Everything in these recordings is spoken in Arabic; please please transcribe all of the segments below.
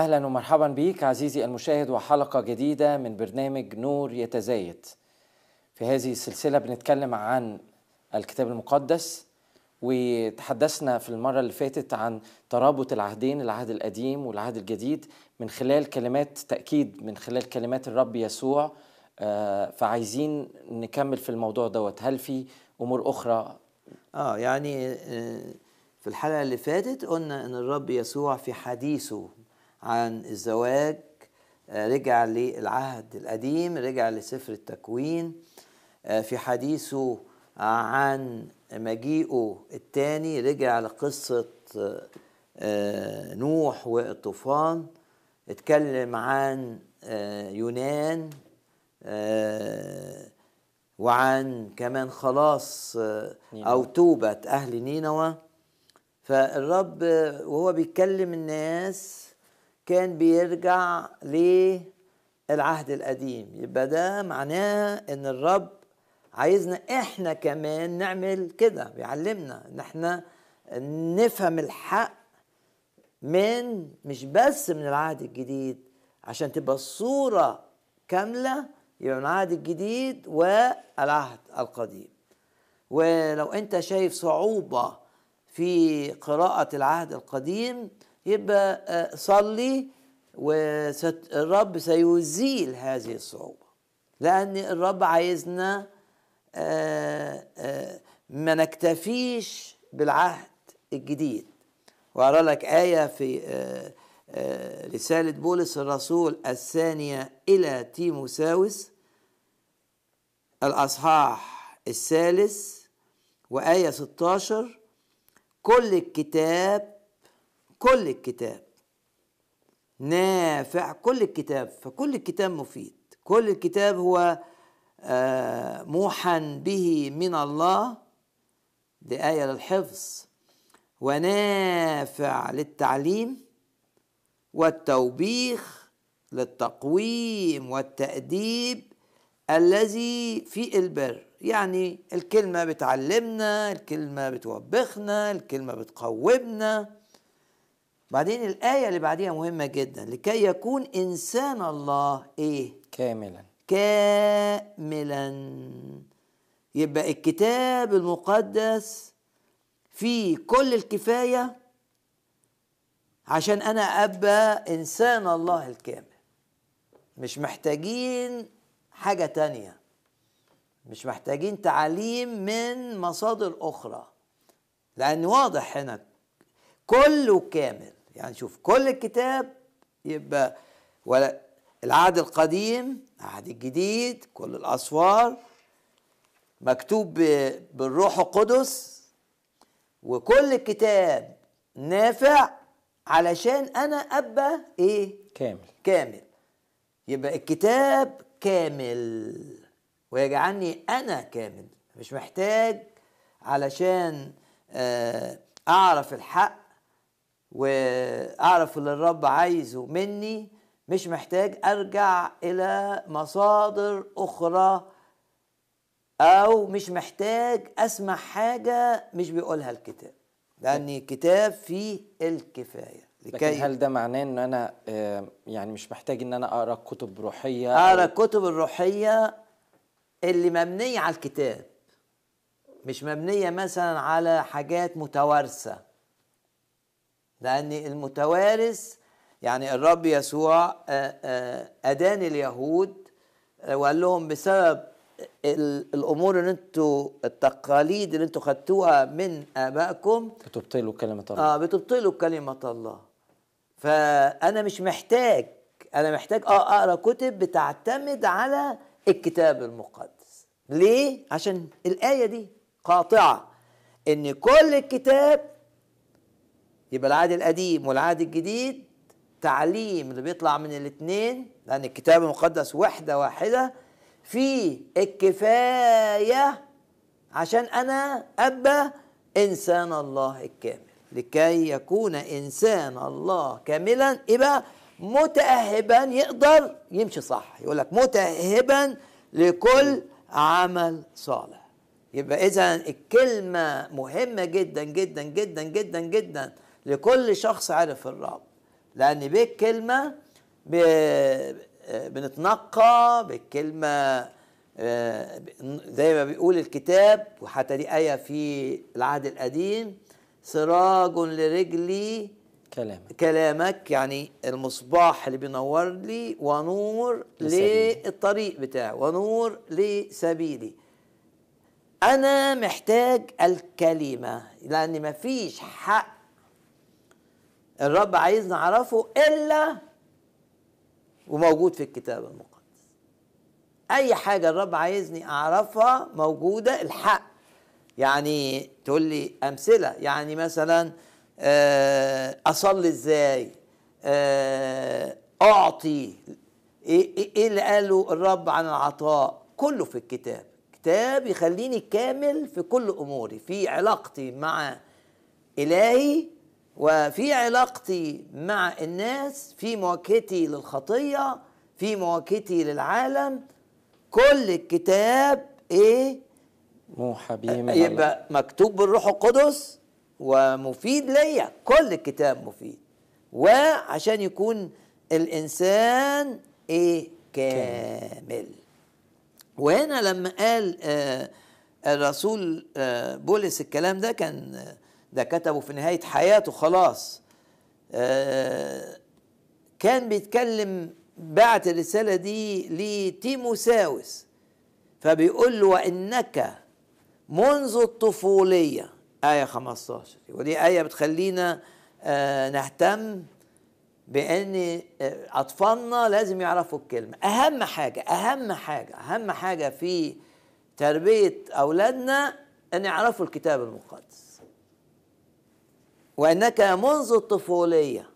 أهلا ومرحبا بيك عزيزي المشاهد وحلقة جديدة من برنامج نور يتزايد. في هذه السلسلة بنتكلم عن الكتاب المقدس وتحدثنا في المرة اللي فاتت عن ترابط العهدين العهد القديم والعهد الجديد من خلال كلمات تأكيد من خلال كلمات الرب يسوع. آه، فعايزين نكمل في الموضوع دوت. هل في أمور أخرى؟ آه يعني آه، في الحلقة اللي فاتت قلنا إن الرب يسوع في حديثه عن الزواج آه، رجع للعهد القديم رجع لسفر التكوين آه، في حديثه عن مجيئه الثاني رجع لقصة آه، نوح والطوفان اتكلم عن يونان وعن كمان خلاص أو توبة أهل نينوى. فالرب وهو بيتكلم الناس كان بيرجع للعهد القديم. يبقى ده معناه إن الرب عايزنا إحنا كمان نعمل كده بيعلمنا إن إحنا نفهم الحق من مش بس من العهد الجديد عشان تبقى الصورة كاملة يبقى من العهد الجديد والعهد القديم. ولو أنت شايف صعوبة في قراءة العهد القديم يبقى آه، صلي والرب سيزيل هذه الصعوبة لأن الرب عايزنا آه، آه، ما نكتفيش بالعهد الجديد. وأرى لك آية في رسالة بولس الرسول الثانية إلى تيموساوس الأصحاح الثالث وآية 16 كل الكتاب كل الكتاب. نافع كل الكتاب فكل الكتاب مفيد. كل الكتاب هو آه، موحى به من الله دي آية للحفظ. ونافع للتعليم والتوبيخ للتقويم والتأديب الذي في البر. يعني الكلمة بتعلمنا الكلمة بتوبخنا الكلمة بتقومنا. بعدين الآية اللي بعديها مهمة جدا لكي يكون إنسان الله إيه؟ كاملا. كاملا. يبقى الكتاب المقدس فيه كل الكفاية عشان أنا أبقى إنسان الله الكامل. مش محتاجين حاجة تانية. مش محتاجين تعليم من مصادر أخرى. لأن واضح هنا كله كامل. يعني شوف كل الكتاب يبقى ولا العهد القديم العهد الجديد كل الأسفار مكتوب بالروح القدس وكل الكتاب نافع علشان أنا أبقى إيه؟ كامل. كامل. يبقى الكتاب كامل ويجعلني أنا كامل. مش محتاج علشان آه، أعرف الحق وأعرف اللي الرب عايزه مني مش محتاج أرجع إلى مصادر أخرى أو مش محتاج أسمع حاجة مش بيقولها الكتاب لأن الكتاب فيه الكفاية. لكن هل ده معناه إن أنا يعني مش محتاج إن أنا أقرأ كتب روحية؟ أقرأ الكتب الروحية اللي مبنية على الكتاب مش مبنية مثلا على حاجات متوارثة. لأن المتوارث يعني الرب يسوع آه، آه، أدان اليهود آه، وقال لهم بسبب الأمور اللي أنتوا التقاليد اللي أنتوا خدتوها من آبائكم بتبطلوا كلمة الله. آه بتبطلوا كلمة الله. فأنا مش محتاج أنا محتاج آه أقرأ كتب بتعتمد على الكتاب المقدس. ليه؟ عشان الآية دي قاطعة. إن كل الكتاب يبقى العهد القديم والعهد الجديد تعليم اللي بيطلع من الاثنين لأن الكتاب المقدس وحدة واحدة في الكفاية عشان أنا أبقى إنسان الله الكامل. لكي يكون إنسان الله كاملا يبقى متاهبا يقدر يمشي صح. يقول لك متاهبا لكل عمل صالح. يبقى اذا الكلمة مهمة جدا جدا جدا جدا جدا لكل شخص عرف الرب. لأن بالكلمة ب- بنتنقى بالكلمة آه، زي ما بيقول الكتاب وحتى دي آية في العهد القديم سراج لرجلي كلامك. كلامك يعني المصباح اللي بينور لي ونور لسبيلي. للطريق بتاعي ونور لسبيلي. أنا محتاج الكلمة لأن مفيش حق الرب عايزني اعرفه إلا وموجود في الكتاب المقدس. أي حاجة الرب عايزني أعرفها موجودة الحق. يعني تقول لي أمثلة. يعني مثلا آه، أصلي إزاي؟ آه، أعطي. إيه إيه- إيه اللي قاله الرب عن العطاء؟ كله في الكتاب. كتاب يخليني كامل في كل أموري في علاقتي مع إلهي وفي علاقتي مع الناس في مواجهتي للخطية في مواجهتي للعالم كل الكتاب إيه؟ موحى به من يبقى مكتوب بالروح القدس ومفيد ليا كل الكتاب مفيد. وعشان يكون الإنسان إيه؟ كامل. وهنا لما قال آه الرسول آه بولس الكلام ده كان آه، ده كتبه في نهاية حياته خلاص. آه كان بيتكلم بعت الرسالة دي لتيموساوس فبيقول له وإنك منذ الطفولية آية 15 ودي آية بتخلينا آه نهتم بأن آه، أطفالنا لازم يعرفوا الكلمة. أهم حاجة أهم حاجة أهم حاجة في تربية أولادنا إن يعرفوا الكتاب المقدس. وأنك منذ الطفولية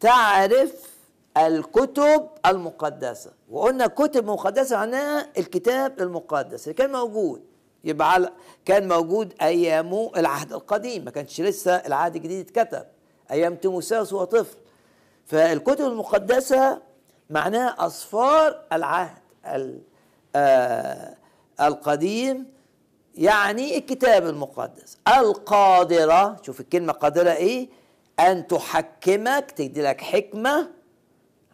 تعرف الكتب المقدسة. وقلنا كتب مقدسة معناها الكتاب المقدس اللي كان موجود. يبقى كان موجود أيامه العهد القديم ما كانش لسه العهد الجديد اتكتب. أيام تيموساوس وهو طفل. فالكتب المقدسة معناها أصفار العهد ال- آه، القديم يعني الكتاب المقدس. القادرة شوف الكلمة قادرة إيه؟ أن تحكمك تدي لك حكمة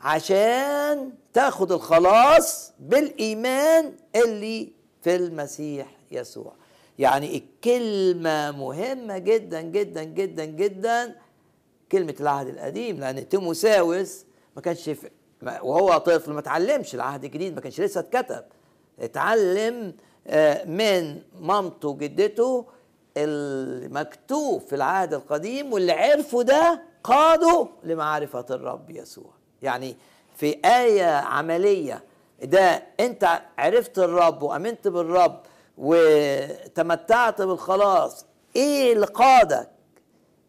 عشان تاخد الخلاص بالإيمان اللي في المسيح يسوع. يعني الكلمة مهمة جدا جدا جدا جدا. كلمة العهد القديم لأن تيموساوس ما كانش وهو طفل ما اتعلمش العهد الجديد ما كانش لسه اتكتب. اتعلم من مامته وجدته المكتوب في العهد القديم واللي عرفوا ده قادوا لمعرفة الرب يسوع. يعني في آية عملية ده أنت عرفت الرب وأمنت بالرب وتمتعت بالخلاص إيه اللي قادك؟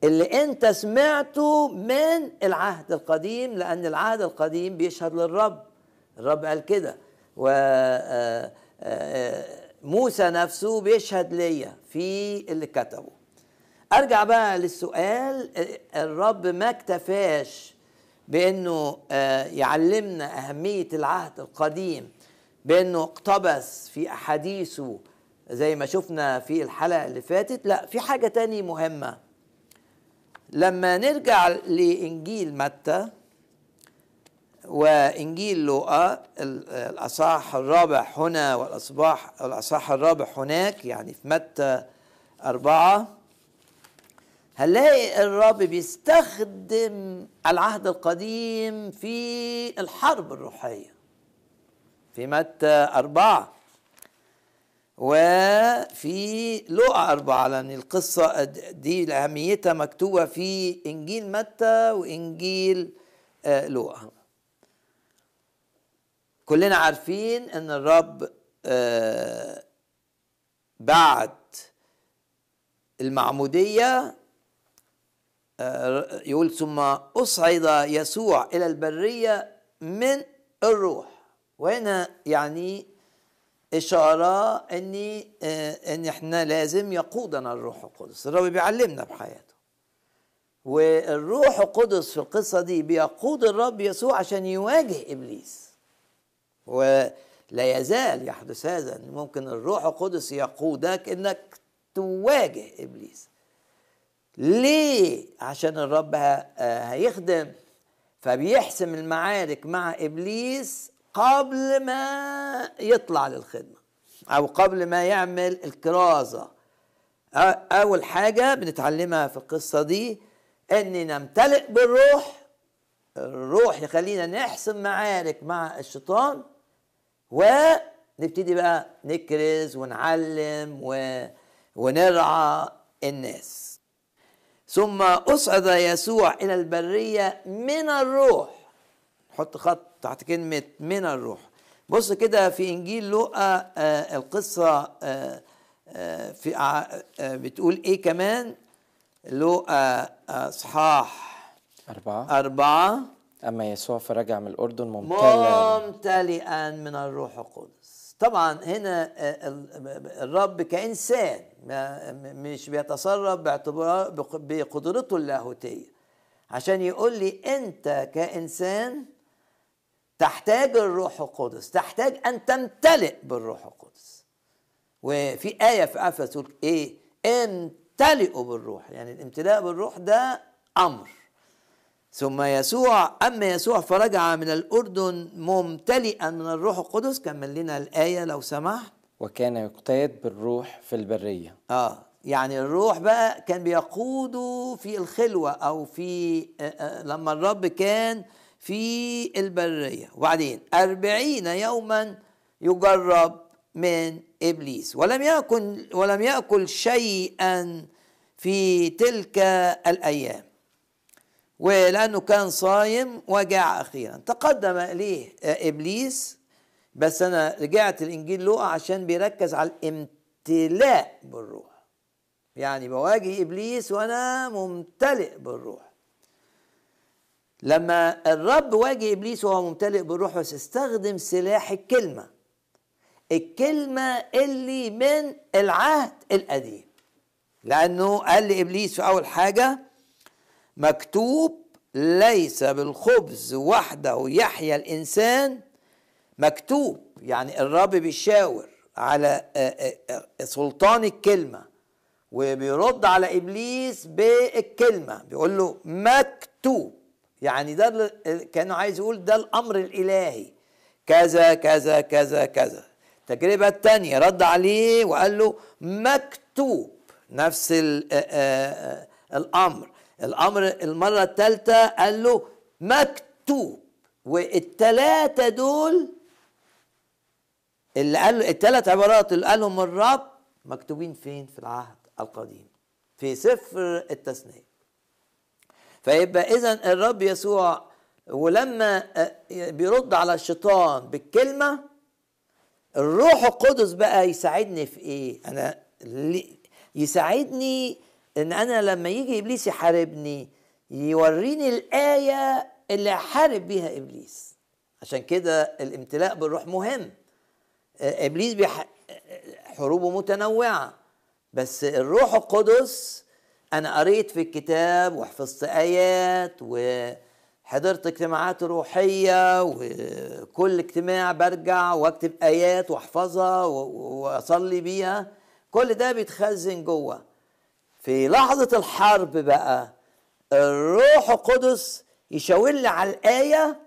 اللي أنت سمعته من العهد القديم لأن العهد القديم بيشهد للرب. الرب قال كده و آه، آه، موسى نفسه بيشهد ليا في اللي كتبه. أرجع بقى للسؤال الرب ما اكتفاش بأنه آه، يعلمنا أهمية العهد القديم بأنه اقتبس في أحاديثه زي ما شفنا في الحلقة اللي فاتت. لا في حاجة تاني مهمة. لما نرجع لإنجيل متى وإنجيل لوقا ال- الأصحاح الرابع هنا والاصباح الأصحاح الرابع هناك يعني في متى أربعة. هنلاقي الرب بيستخدم العهد القديم في الحرب الروحية في متى أربعة. وفي لقى أربعة لأن القصة دي لأهميتها مكتوبة في إنجيل متى وإنجيل آه، لوقا. كلنا عارفين إن الرب آه، بعد المعمودية آه، يقول ثم أصعد يسوع إلى البرية من الروح. وهنا يعني إشارة إن آه، إن إحنا لازم يقودنا الروح القدس. الرب بيعلمنا بحياته. والروح القدس في القصة دي بيقود الرب يسوع عشان يواجه إبليس. ولا يزال يحدث هذا ممكن الروح القدس يقودك إنك تواجه إبليس. ليه؟ عشان الرب آه هيخدم. فبيحسم المعارك مع إبليس قبل ما يطلع للخدمة أو قبل ما يعمل الكرازة. أول حاجة بنتعلمها في القصة دي ان نمتلئ بالروح. الروح يخلينا نحسم معارك مع الشيطان. ونبتدي بقى نكرز ونعلم و... ونرعى الناس. ثم أصعد يسوع إلى البرية من الروح. حط خط تحت كلمة من الروح. بص كده في إنجيل لوقا آه القصة آه آه في آه بتقول إيه كمان؟ لوقا أصحاح أربعة. أربعة. أما يسوع فرجع من الأردن ممتلا ممتلئا من الروح القدس. طبعا هنا آه، ال- الرب كإنسان مش بيتصرف باعتبار بق- بقدرته اللاهوتية. عشان يقول لي أنت كإنسان تحتاج الروح القدس تحتاج أن تمتلئ بالروح القدس. وفي آية في أفسس تقول إيه؟ امتلئوا بالروح. يعني الامتلاء بالروح ده أمر. ثم يسوع أما يسوع فرجع من الأردن ممتلئا من الروح القدس كمل لنا الآية لو سمحت. وكان يقتاد بالروح في البرية. آه يعني الروح بقى كان بيقوده في الخلوة أو في آه آه لما الرب كان في البرية. وبعدين أربعين يوما يجرب من إبليس. ولم يأكل ولم يأكل شيئا في تلك الأيام. ولأنه كان صايم وجاع أخيرا. تقدم إليه آه، إبليس بس أنا رجعت الإنجيل لوقا عشان بيركز على الامتلاء بالروح. يعني بواجه إبليس وأنا ممتلئ بالروح. لما الرب واجه إبليس وهو ممتلئ بالروح بس استخدم سلاح الكلمة الكلمة اللي من العهد القديم. لأنه قال لإبليس في أول حاجة مكتوب ليس بالخبز وحده يحيا الإنسان مكتوب يعني الرب بيشاور على آه، آه، آه، سلطان الكلمة وبيرد على إبليس بالكلمة بيقول له مكتوب يعني ده كأنه عايز يقول ده الأمر الإلهي كذا كذا كذا كذا. التجربه الثانية رد عليه وقال له مكتوب نفس ال- الأمر. الأمر المرة الثالثه قال له مكتوب والثلاثه دول اللي قال الثلاث عبارات اللي قالهم الرب مكتوبين فين؟ في العهد القديم في سفر التثنية. فيبقى إذا الرب يسوع ولما آه، بيرد على الشيطان بالكلمة الروح القدس بقى يساعدني في إيه؟ أنا يساعدني إن أنا لما يجي إبليس يحاربني يوريني الآية اللي احارب بيها إبليس. عشان كده الامتلاء بالروح مهم. آه، إبليس بيح... حروبه متنوعة. بس الروح القدس أنا قريت في الكتاب وحفظت آيات وحضرت اجتماعات روحية وكل اجتماع برجع وأكتب آيات وأحفظها وأصلي بيها. كل ده بيتخزن جوه. في لحظة الحرب بقى الروح القدس يشاور لي على الآية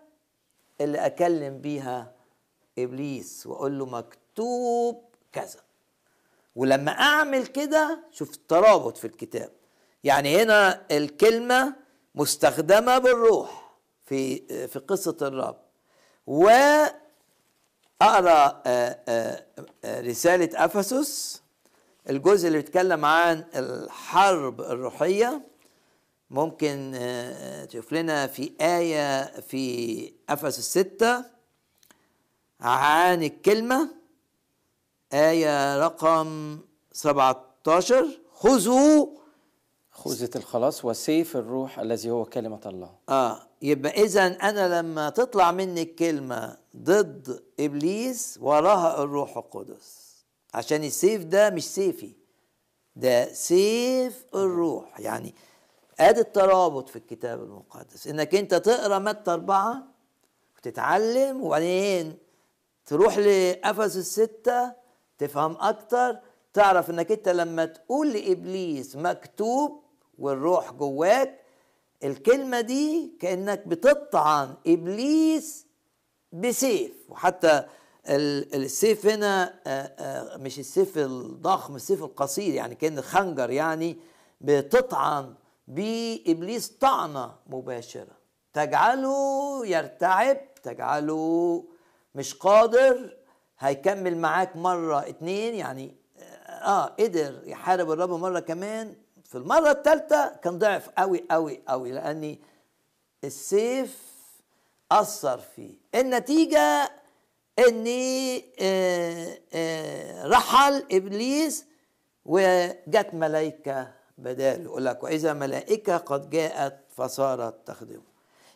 اللي أكلم بيها إبليس وأقول له مكتوب كذا. ولما أعمل كده شوف الترابط في الكتاب. يعني هنا الكلمة مستخدمة بالروح في في قصة الرب. وأقرأ آه، آه، آه، رسالة أفسس. الجزء اللي بيتكلم عن الحرب الروحية ممكن آه، تشوف لنا في آية في أفسس ستة عن الكلمة. آية رقم 17 خذوا خوذة الخلاص وسيف الروح الذي هو كلمة الله. آه يبقى اذا أنا لما تطلع مني الكلمة ضد إبليس وراها الروح القدس. عشان السيف ده مش سيفي ده سيف الروح. يعني آدي الترابط في الكتاب المقدس إنك أنت تقرأ متى أربعة وتتعلم وبعدين تروح لافسس ستة تفهم أكتر تعرف إنك أنت لما تقول لإبليس مكتوب والروح جواك الكلمة دي كأنك بتطعن إبليس بسيف. وحتى السيف هنا آه، آه، مش السيف الضخم السيف القصير يعني كأن خنجر يعني بتطعن بإبليس طعنة مباشرة. تجعله يرتعب تجعله مش قادر هيكمل معاك مرة اتنين يعني آه قدر يحارب الرب مرة كمان. في المرة الثالثة كان ضعف قوي قوي قوي لأني السيف أثر فيه. النتيجة إني آه، آه، رحل إبليس وجت ملائكة بداله يقول لك وإذا ملائكة قد جاءت فصارت تخدمه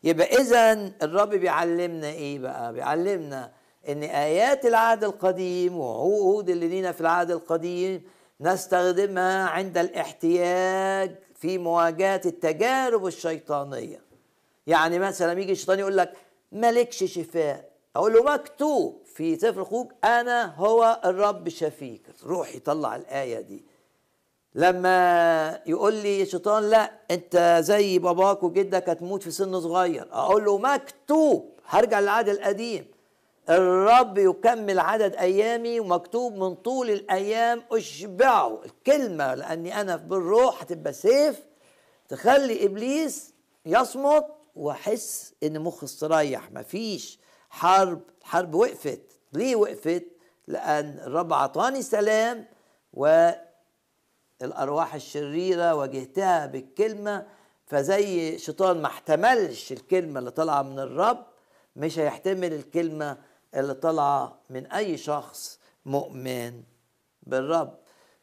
يبقى إذا الرب بيعلمنا إيه بقى؟ بيعلمنا إن آيات العهد القديم وعهود اللي لينا في العهد القديم نستخدمها عند الاحتياج في مواجهة التجارب الشيطانية. يعني مثلا يجي الشيطان يقول لك مالكش شفاء. أقول له مكتوب في سفر الخروج أنا هو الرب شفيك روح يطلع الآية دي. لما يقول لي الشيطان لا أنت زي باباك وجدك هتموت في سن صغير. أقول له مكتوب. هرجع للعهد القديم. الرب يكمل عدد أيامي ومكتوب من طول الأيام أشبعه. الكلمة لأني أنا بالروح هتبقى سيف تخلي إبليس يصمت وأحس إن مخي استريح. مفيش حرب الحرب وقفت. ليه وقفت؟ لأن الرب عطاني سلام والأرواح الشريرة واجهتها بالكلمة فزي شيطان ما احتملش الكلمة اللي طالعة من الرب مش هيحتمل الكلمة اللي طالعة من أي شخص مؤمن بالرب.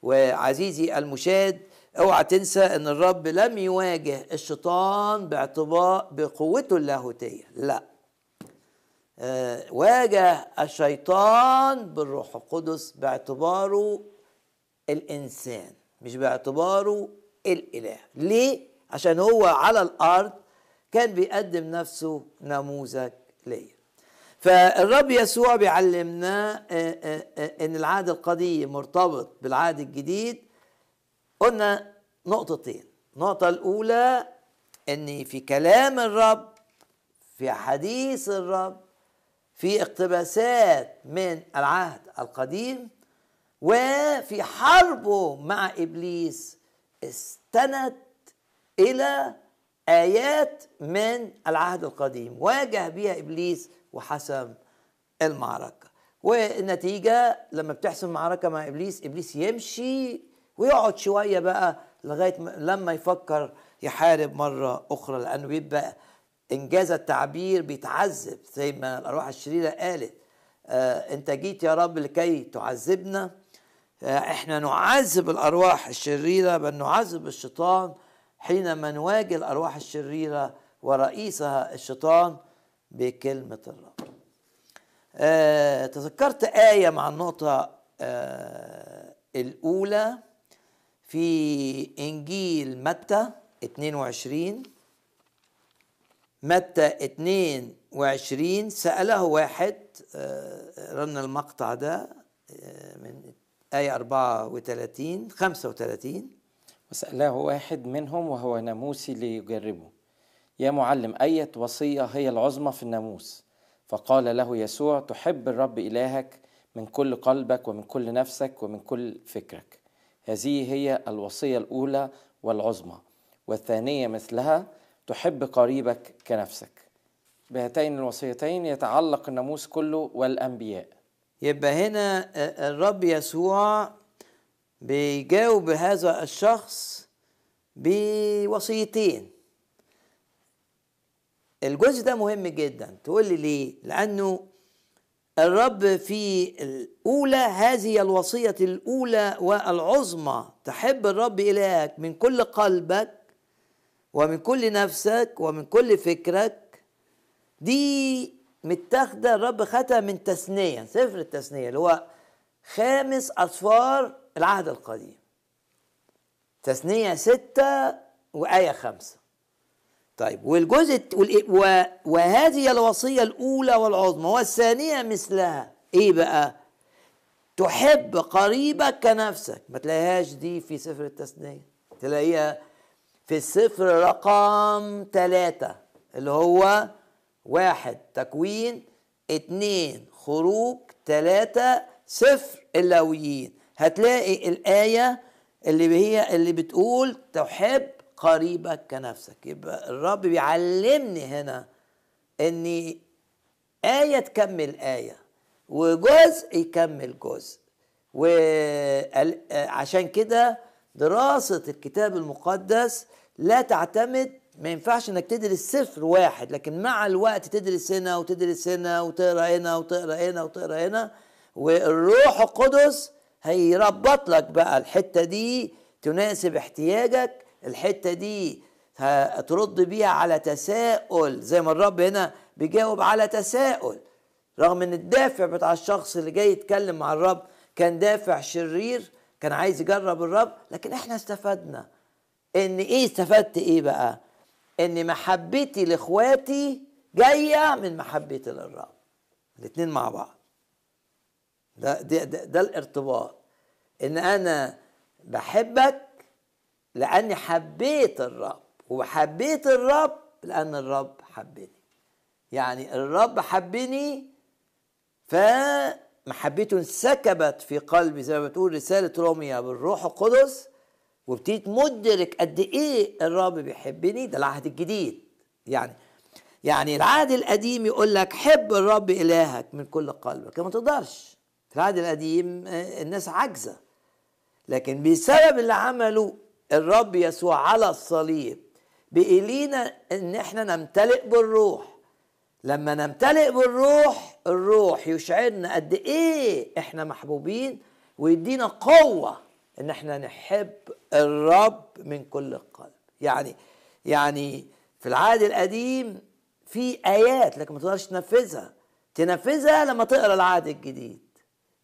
وعزيزي المشاهد اوعى تنسى إن الرب لم يواجه الشيطان باعتبار بقوته اللاهوتية. لا. واجه الشيطان بالروح القدس باعتباره الإنسان مش باعتباره الإله. ليه؟ عشان هو على الأرض كان بيقدم نفسه نموذج ليا. فالرب يسوع بيعلمنا آه، آه، آه، إن العهد القديم مرتبط بالعهد الجديد. قلنا نقطتين. النقطة الأولى أن في كلام الرب في حديث الرب في اقتباسات من العهد القديم وفي حربه مع إبليس استند إلى آيات من العهد القديم. واجه بها إبليس وحسم المعركة. والنتيجة لما بتحسم معركة مع إبليس إبليس يمشي ويقعد شوية بقى لغاية م- لما يفكر يحارب مرة أخرى لأنه بيبقى إنجاز التعبير بيتعذب زي ما الأرواح الشريرة قالت آه أنت جيت يا رب لكي تعذبنا. آه إحنا نعذب الأرواح الشريرة بل نعذب الشيطان حينما نواجه الأرواح الشريرة ورئيسها الشيطان بكلمة الرب. آه، تذكرت آية مع النقطة آه، الأولى في إنجيل متى؟ 22 متى 22 سأله واحد آه، رن المقطع ده آه، من آية 34 35 وسأله واحد منهم وهو ناموسي ليجربه. يا معلم أية وصية هي العظمى في الناموس؟ فقال له يسوع تحب الرب إلهك من كل قلبك ومن كل نفسك ومن كل فكرك. هذه هي الوصية الأولى والعظمى. والثانية مثلها تحب قريبك كنفسك. بهاتين الوصيتين يتعلق الناموس كله والأنبياء. يبقى هنا آه، الرب يسوع بيجاوب هذا الشخص بوصيتين. الجزء ده مهم جدا. تقول لي ليه؟ لأنه الرب في الأولى هذه الوصية الأولى والعظمى تحب الرب إلهك من كل قلبك ومن كل نفسك ومن كل فكرك دي متاخدة الرب خدها من تثنية سفر التثنية اللي هو خامس أصفار العهد القديم. تثنية ستة وآية خمسة. طيب والجزء وهذه الوصية الأولى والعظمى والثانية مثلها إيه بقى؟ تحب قريبك كنفسك. ما تلاقيهاش دي في سفر التثنية تلاقيها في السفر رقم ثلاثة اللي هو واحد تكوين اتنين خروج ثلاثة سفر اللاويين هتلاقي الآية اللي هي اللي بتقول تحب قريبك كنفسك. يبقى الرب بيعلمني هنا اني آية تكمل آية وجزء يكمل جزء. وعشان كده دراسة الكتاب المقدس لا تعتمد ما ينفعش إنك تدرس سفر واحد لكن مع الوقت تدرس هنا وتدرس هنا وتقرأ هنا وتقرأ هنا وتقرأ هنا والروح القدس هيربط لك بقى الحتة دي تناسب احتياجك الحتة دي هترد بيها على تساؤل زي ما الرب هنا بيجاوب على تساؤل. رغم إن الدافع بتاع الشخص اللي جاي يتكلم مع الرب كان دافع شرير كان عايز يجرب الرب لكن إحنا استفدنا. ان إيه استفدت إيه بقى؟ ان محبتي لإخواتي جاية من محبتي للرب. الاتنين مع بعض. ده ده, ده, ده الارتباط. إن أنا بحبك لأني حبيت الرب وحبيت الرب لأن الرب حبني. يعني الرب حبني فمحبته انسكبت في قلبي زي ما بتقول رسالة روميا بالروح القدس وابتديت مدرك قد إيه الرب بيحبني. ده العهد الجديد. يعني يعني العهد القديم يقول لك حب الرب إلهك من كل قلبك ما تقدرش. في العهد القديم الناس عاجزة. لكن بسبب اللي عمله الرب يسوع على الصليب بقي لينا إن إحنا نمتلئ بالروح. لما نمتلئ بالروح الروح يشعرنا قد إيه إحنا محبوبين ويدينا قوة إن إحنا نحب الرب من كل القلب. يعني يعني في العهد القديم في آيات لكن ما تقدرش تنفذها. تنفذها لما تقرأ العهد الجديد.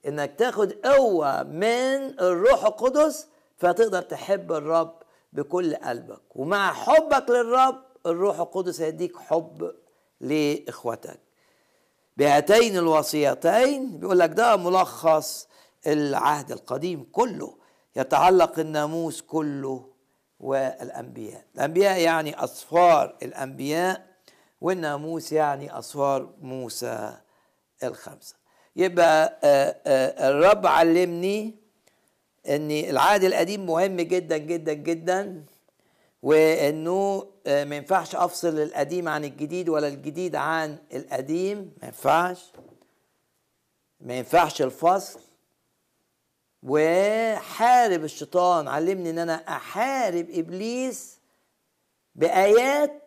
إنك تاخد قوة من الروح القدس فتقدر تحب الرب بكل قلبك. ومع حبك للرب الروح القدس هيديك حب لإخوتك. بهاتين الوصيتين بيقول لك ده ملخص العهد القديم كله يتعلق الناموس كله والأنبياء. الأنبياء يعني أصفار الأنبياء والناموس يعني أصفار موسى الخمسة. يبقى الرب علمني إن العهد القديم مهم جدا جدا جدا. وانه ما ينفعش افصل القديم عن الجديد ولا الجديد عن القديم. ما ينفعش. ما ينفعش الفصل. وحارب الشيطان. علمني ان أنا احارب ابليس بآيات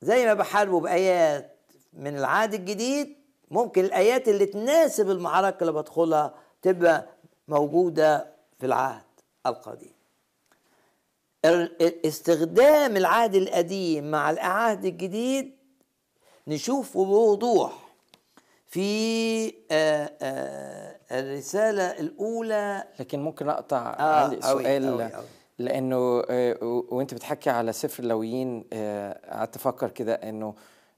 زي ما بحاربه بآيات من العهد الجديد. ممكن الآيات اللي تناسب المعركة اللي بدخلها تبقى موجودة في العهد القديم. استخدام العهد القديم مع العهد الجديد نشوفه بوضوح في آآ آآ الرسالة الأولى لكن ممكن أقطع آه عندي أوي سؤال أوي أوي. لأنه آه، وأنت بتحكي على سفر اللويين آه، قعدت أفكر كده إنه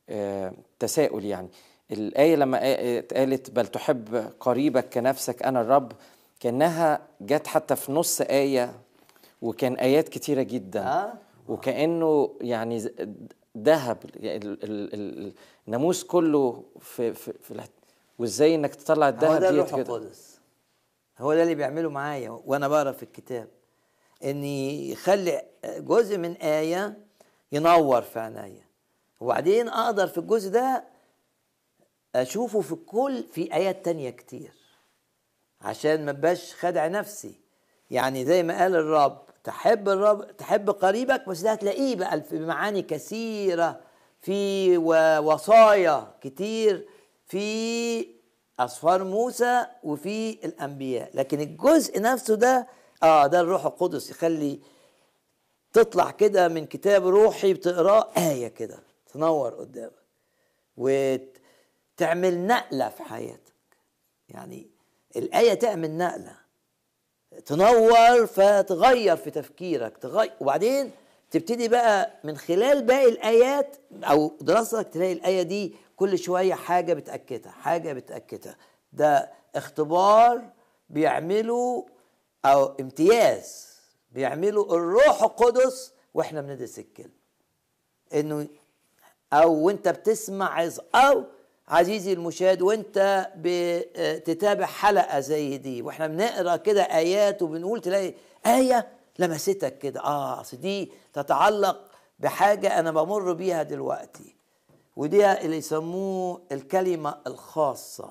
آه، تساؤل يعني الآية لما اتقالت بل تحب قريبك كنفسك أنا الرب كأنها جت حتى في نص آية وكان آيات كتيرة جدا. آه. وكأنه يعني ذهب يعني ال- ال- ال- الناموس كله في في, في وإزاي إنك تطلع الذهب ده الروح القدس. هو ده اللي بيعمله معايا وأنا بقرأ في الكتاب إن يخلي جزء من آية ينور في عينيا. وبعدين أقدر في الجزء ده أشوفه في كل في آيات تانية كتير عشان ما بقاش خادع نفسي. يعني زي ما قال الرب تحب الرب تحب قريبك بس ده هتلاقيه بقى في معاني كثيرة في وصايا كتير في أسفار موسى وفي الأنبياء. لكن الجزء نفسه ده آه ده الروح القدس يخلي تطلع كده من كتاب روحي بتقراه آية كده تنور قدامك. وتعمل نقلة في حياتك. يعني الآية تعمل نقلة. تنور فتغير في تفكيرك تغير وبعدين تبتدي بقى من خلال باقي الآيات أو دراستك تلاقي الآية دي كل شوية حاجة بتأكدها حاجة بتأكدها. ده اختبار بيعمله أو امتياز بيعمله الروح القدس وإحنا بندرس الكلمة. إنه أو وإنت بتسمع أو عزيزي المشاهد وانت بتتابع حلقة زي دي وإحنا بنقرأ كده آيات وبنقول تلاقي آية لمستك كده. آه أصل دي تتعلق بحاجة أنا بمر بيها دلوقتي ودي اللي يسموه الكلمة الخاصة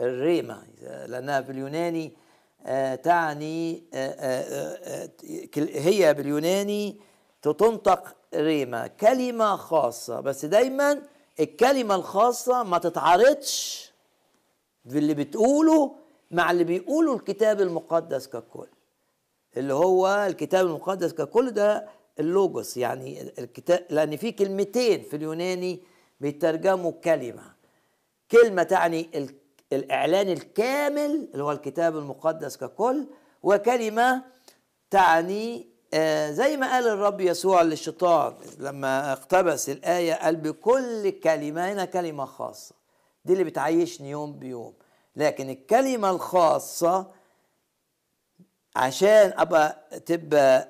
الريما. لأنها في اليوناني آه تعني آه آه هي باليوناني تنطق ريما كلمة خاصة. بس دايما الكلمة الخاصة ما تتعارضش في اللي بتقوله مع اللي بيقوله الكتاب المقدس ككل. اللي هو الكتاب المقدس ككل ده اللوجوس يعني الكتاب لأن في كلمتين في اليوناني بيترجموا كلمة. كلمة تعني الإعلان الكامل اللي هو الكتاب المقدس ككل وكلمة تعني زي ما قال الرب يسوع للشيطان لما اقتبس الآية قال بكل كلمة هنا كلمة خاصة. دي اللي بتعيشني يوم بيوم. لكن الكلمة الخاصة عشان أبقى تبقى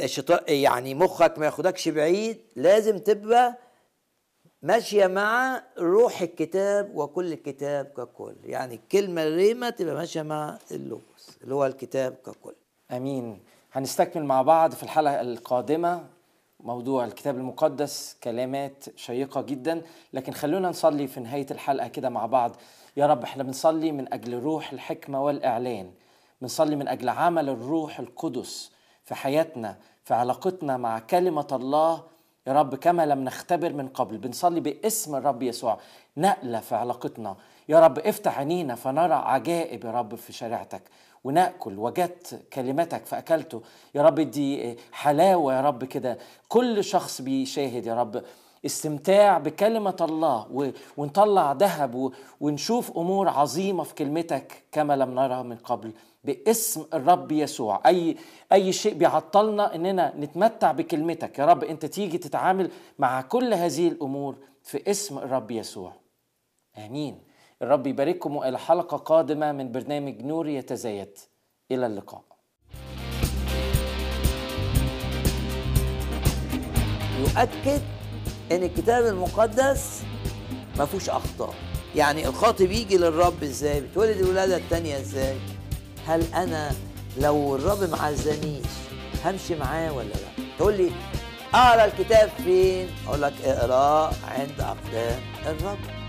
الشيطان يعني مخك ما ياخدكش بعيد لازم تبقى ماشية مع روح الكتاب وكل الكتاب ككل. يعني الكلمة الريمة تبقى ماشية مع اللوكس اللي هو الكتاب ككل. آمين. هنستكمل مع بعض في الحلقة القادمة موضوع الكتاب المقدس كلمات شيقة جدا. لكن خلونا نصلي في نهاية الحلقة كده مع بعض. يا رب إحنا بنصلي من أجل روح الحكمة والإعلان. بنصلي من أجل عمل الروح القدس في حياتنا في علاقتنا مع كلمة الله. يا رب كما لم نختبر من قبل بنصلي باسم الرب يسوع. نقلة في علاقتنا. يا رب افتح عينينا فنرى عجائب يا رب في شريعتك. ونأكل وجدت كلمتك فاكلته يا رب دي حلاوة يا رب كده. كل شخص بيشاهد يا رب استمتاع بكلمة الله. ونطلع ذهب. ونشوف أمور عظيمة في كلمتك كما لم نرها من قبل. باسم الرب يسوع. أي أي شيء بيعطلنا إننا نتمتع بكلمتك. يا رب أنت تيجي تتعامل مع كل هذه الأمور في اسم الرب يسوع. آمين. الرب يبارككم إلى حلقة قادمة من برنامج نور يتزايد. إلى اللقاء. يؤكد إن الكتاب المقدس ما فيهوش أخطاء. يعني الخاطب يجي للرب إزاي؟ بتولد الولادة الثانية إزاي؟ هل أنا لو الرب ما عزنيش همشي معاه ولا لأ؟ تقول لي أقرأ الكتاب فين؟ أقول لك اقراه عند أقدام الرب.